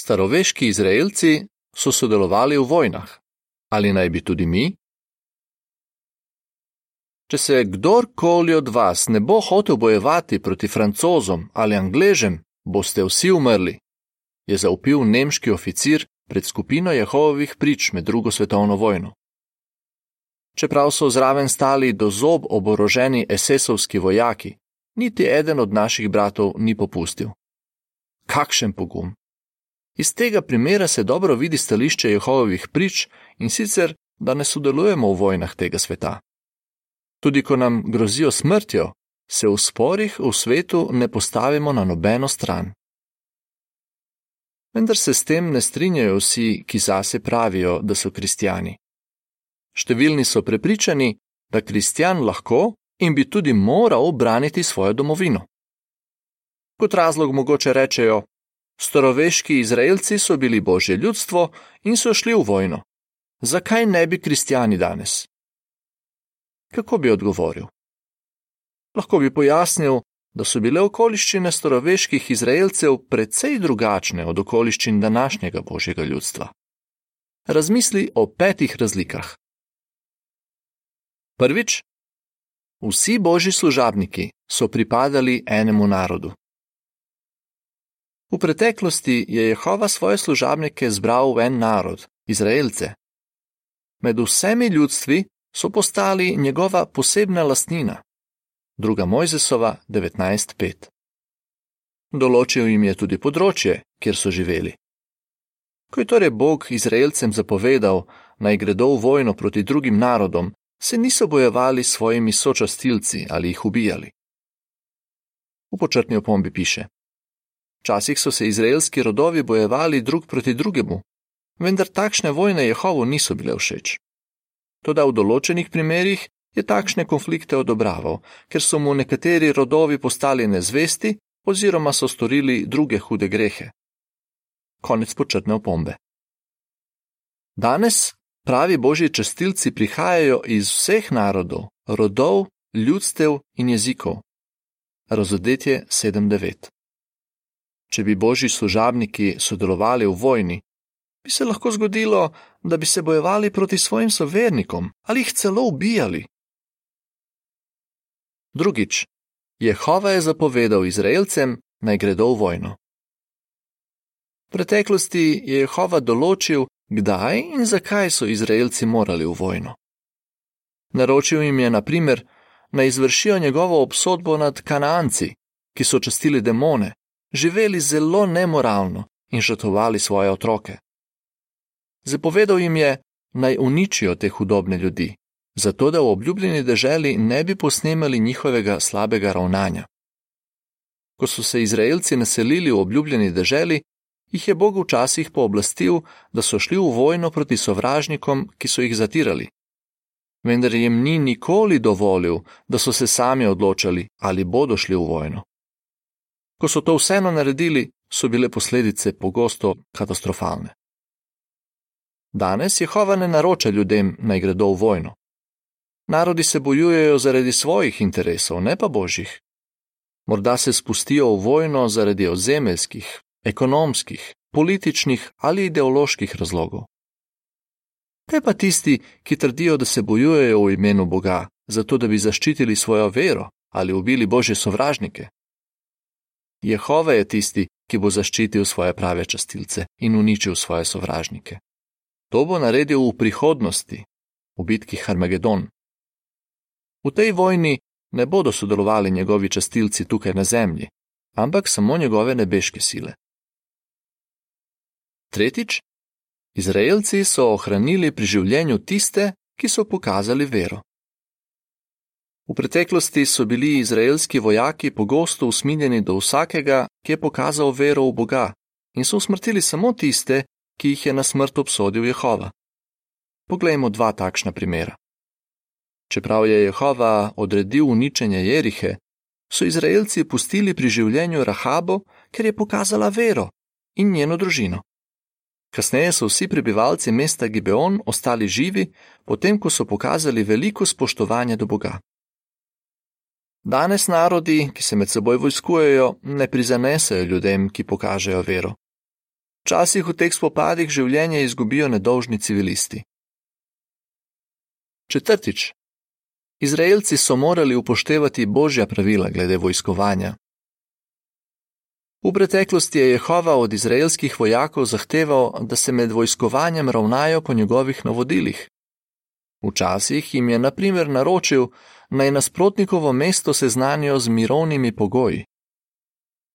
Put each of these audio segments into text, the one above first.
Staroveški Izraelci so sodelovali v vojnah. Ali naj bi tudi mi? Če se kdorkoli od vas ne bo hotel bojevati proti francozom ali angležem, boste vsi umrli, je zaupil nemški oficir pred skupino Jehovovih prič med drugo svetovno vojno. Čeprav so zraven stali do zob oboroženi esesovski vojaki, niti eden od naših bratov ni popustil. Kakšen pogum! Iz tega primera se dobro vidi stališče Jehovovih prič in sicer, da ne sodelujemo v vojnah tega sveta. Tudi ko nam grozijo smrtjo, se v sporih v svetu ne postavimo na nobeno stran. Vendar se s tem ne strinjajo vsi, ki zase pravijo, da so kristijani. Številni so prepričani, da kristjan lahko in bi tudi moral obraniti svojo domovino. Kot razlog mogoče rečejo: Staroveški Izraelci so bili božje ljudstvo in so šli v vojno. Zakaj ne bi kristijani danes? Kako bi odgovoril? Lahko bi pojasnil, da so bile okoliščine staroveških Izraelcev precej drugačne od okoliščin današnjega božjega ljudstva. Razmisli o petih razlikah. Prvič, vsi božji služabniki so pripadali enemu narodu. V preteklosti je Jehova svoje služabnike zbral v en narod, Izraelce. Med vsemi ljudstvi so postali njegova posebna lastnina. Druga Mojzesova 19.5. Določil jim je tudi področje, kjer so živeli. Ko je torej Bog Izraelcem zapovedal, naj gredo v vojno proti drugim narodom, se niso bojevali s svojimi sočastilci ali jih ubijali. V počrtni opombi piše: Včasih so se izraelski rodovi bojevali drug proti drugemu, vendar takšne vojne Jehovu niso bile všeč. Toda v določenih primerjih je takšne konflikte odobraval, ker so mu nekateri rodovi postali nezvesti oziroma so storili druge hude grehe. Konec počrtne opombe. Danes pravi božji častilci prihajajo iz vseh narodov, rodov, ljudstev in jezikov. Razodetje 7:9. Če bi božji služabniki sodelovali v vojni, bi se lahko zgodilo, da bi se bojevali proti svojim sovernikom ali jih celo ubijali. Drugič, Jehova je zapovedal Izraelcem, naj gredo v vojno. V preteklosti je Jehova določil, kdaj in zakaj so Izraelci morali v vojno. Naročil jim je, na primer, naj izvršijo njegovo obsodbo nad Kananci, ki so častili demone, živeli zelo nemoralno in žrtvovali svoje otroke. Zapovedal jim je, naj uničijo te hudobne ljudi, zato da v obljubljeni deželi ne bi posnemali njihovega slabega ravnanja. Ko so se Izraelci naselili v obljubljeni deželi, jih je Bog včasih pooblastil, da so šli v vojno proti sovražnikom, ki so jih zatirali. Vendar jim ni nikoli dovolil, da so se sami odločali, ali bodo šli v vojno. Ko so to vseeno naredili, so bile posledice pogosto katastrofalne. Danes Jehova ne naroča ljudem, naj gredo v vojno. Narodi se bojujejo zaradi svojih interesov, ne pa božjih. Morda se spustijo v vojno zaradi ozemeljskih, ekonomskih, političnih ali ideoloških razlogov. Kaj pa tisti, ki trdijo, da se bojujejo v imenu Boga, zato da bi zaščitili svojo vero ali ubili božje sovražnike? Jehova je tisti, ki bo zaščitil svoje prave častilce in uničil svoje sovražnike. To bo naredil v prihodnosti, v bitki Harmagedon. V tej vojni ne bodo sodelovali njegovi častilci tukaj na zemlji, ampak samo njegove nebeške sile. Tretjič, Izraelci so ohranili pri življenju tiste, ki so pokazali vero. V preteklosti so bili izraelski vojaki pogosto usmiljeni do vsakega, ki je pokazal vero v Boga, in so usmrtili samo tiste, ki jih je na smrt obsodil Jehova. Poglejmo dva takšna primera. Čeprav je Jehova odredil uničenje Jerihe, so Izraelci pustili pri življenju Rahabo, ker je pokazala vero in njeno družino. Kasneje so vsi prebivalci mesta Gibeon ostali živi, potem ko so pokazali veliko spoštovanja do Boga. Danes narodi, ki se med seboj vojskujejo, ne prizanesejo ljudem, ki pokažejo vero. Včasih v teh spopadih življenje izgubijo nedolžni civilisti. Četrtič. Izraelci so morali upoštevati božja pravila glede vojskovanja. V preteklosti je Jehova od izraelskih vojakov zahteval, da se med vojskovanjem ravnajo po njegovih navodilih. Včasih jim je na primer naročil, naj nasprotnikovo mesto seznanijo z mirovnimi pogoji.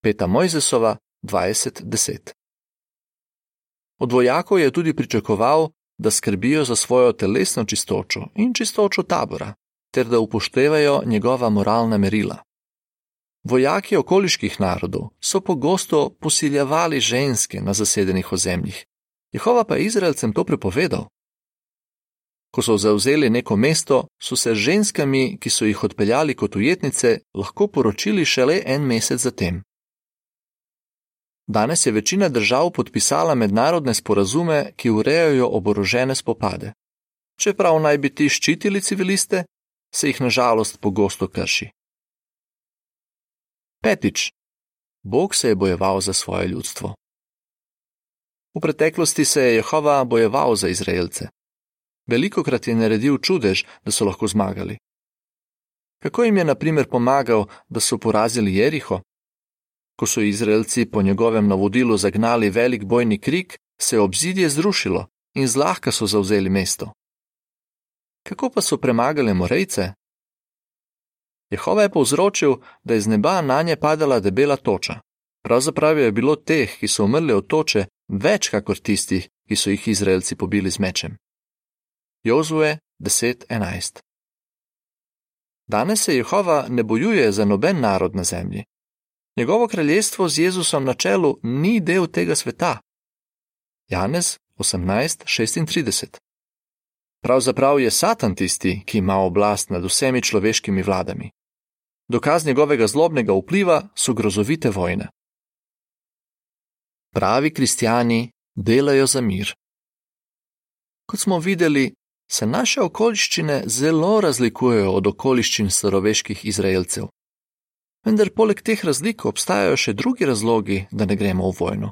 Peta Mojzesova 20:10 Od vojakov je tudi pričakoval, da skrbijo za svojo telesno čistočo in čistočo tabora, ter da upoštevajo njegova moralna merila. Vojaki okoliških narodov so pogosto posiljevali ženske na zasedenih ozemljih, Jehova pa je Izraelcem to prepovedal. Ko so zauzeli neko mesto, so se ženskami, ki so jih odpeljali kot ujetnice, lahko poročili šele en mesec zatem. Danes je večina držav podpisala mednarodne sporazume, ki urejajo oborožene spopade. Čeprav naj bi ti ščitili civiliste, se jih nažalost pogosto krši. Petič. Bog se je bojeval za svoje ljudstvo. V preteklosti se je Jehova bojeval za Izraelce. Veliko krat je naredil čudež, da so lahko zmagali. Kako jim je, na primer, pomagal, da so porazili Jeriho? Ko so Izraelci po njegovem navodilu zagnali velik bojni krik, se je obzidje zrušilo in zlahka so zauzeli mesto. Kako pa so premagali morejce? Jehova je povzročil, da je z neba na nje padala debela toča. Pravzaprav je bilo teh, ki so umrli od toče, več kakor tistih, ki so jih Izraelci pobili z mečem. Jozue 10:11 Danes se Jehova ne bojuje za noben narod na zemlji. Njegovo kraljestvo z Jezusom na čelu ni del tega sveta. Janez 18:36 Pravzaprav je Satan tisti, ki ima oblast nad vsemi človeškimi vladami. Dokaz njegovega zlobnega vpliva so grozovite vojne. Pravi kristijani delajo za mir. Kot smo videli, se naše okoliščine zelo razlikujejo od okoliščin staroveških Izraelcev. Vendar poleg teh razlik obstajajo še drugi razlogi, da ne gremo v vojno.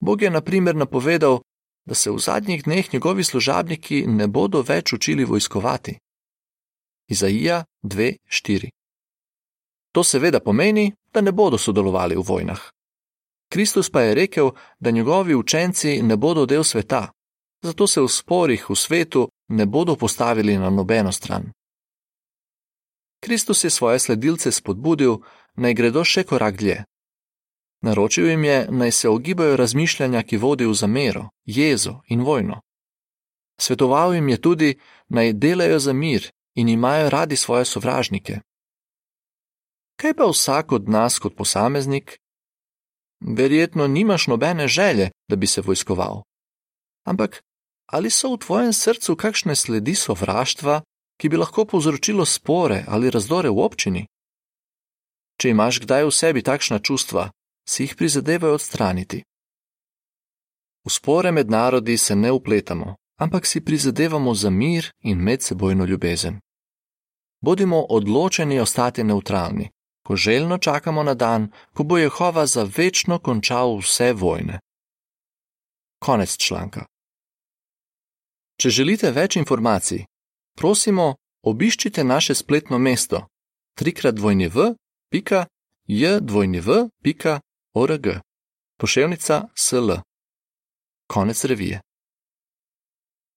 Bog je na primer napovedal, da se v zadnjih dneh njegovi služabniki ne bodo več učili vojskovati. Izaija 2:4 To seveda pomeni, da ne bodo sodelovali v vojnah. Kristus pa je rekel, da njegovi učenci ne bodo del sveta, zato se v sporih v svetu ne bodo postavili na nobeno stran. Kristus je svoje sledilce spodbudil, naj gredo še korak dlje. Naročil jim je, naj se ogibajo razmišljanja, ki vodijo v zamero, jezo in vojno. Svetoval jim je tudi, naj delajo za mir in imajo radi svoje sovražnike. Kaj pa vsak od nas kot posameznik? Verjetno nimaš nobene želje, da bi se vojskoval. Ampak ali so v tvojem srcu kakšne sledi sovraštva, ki bi lahko povzročilo spore ali razdore v občini? Če imaš kdaj v sebi takšna čustva, si jih prizadevaj odstraniti. V spore med narodi se ne upletamo, ampak si prizadevamo za mir in medsebojno ljubezen. Bodimo odločeni ostati neutralni, ko željno čakamo na dan, ko bo Jehova za večno končal vse vojne. Konec članka. Če želite več informacij, prosimo, obiščite naše spletno mesto trikratvojnjev.j.org. Poševnica SL. Konec revije.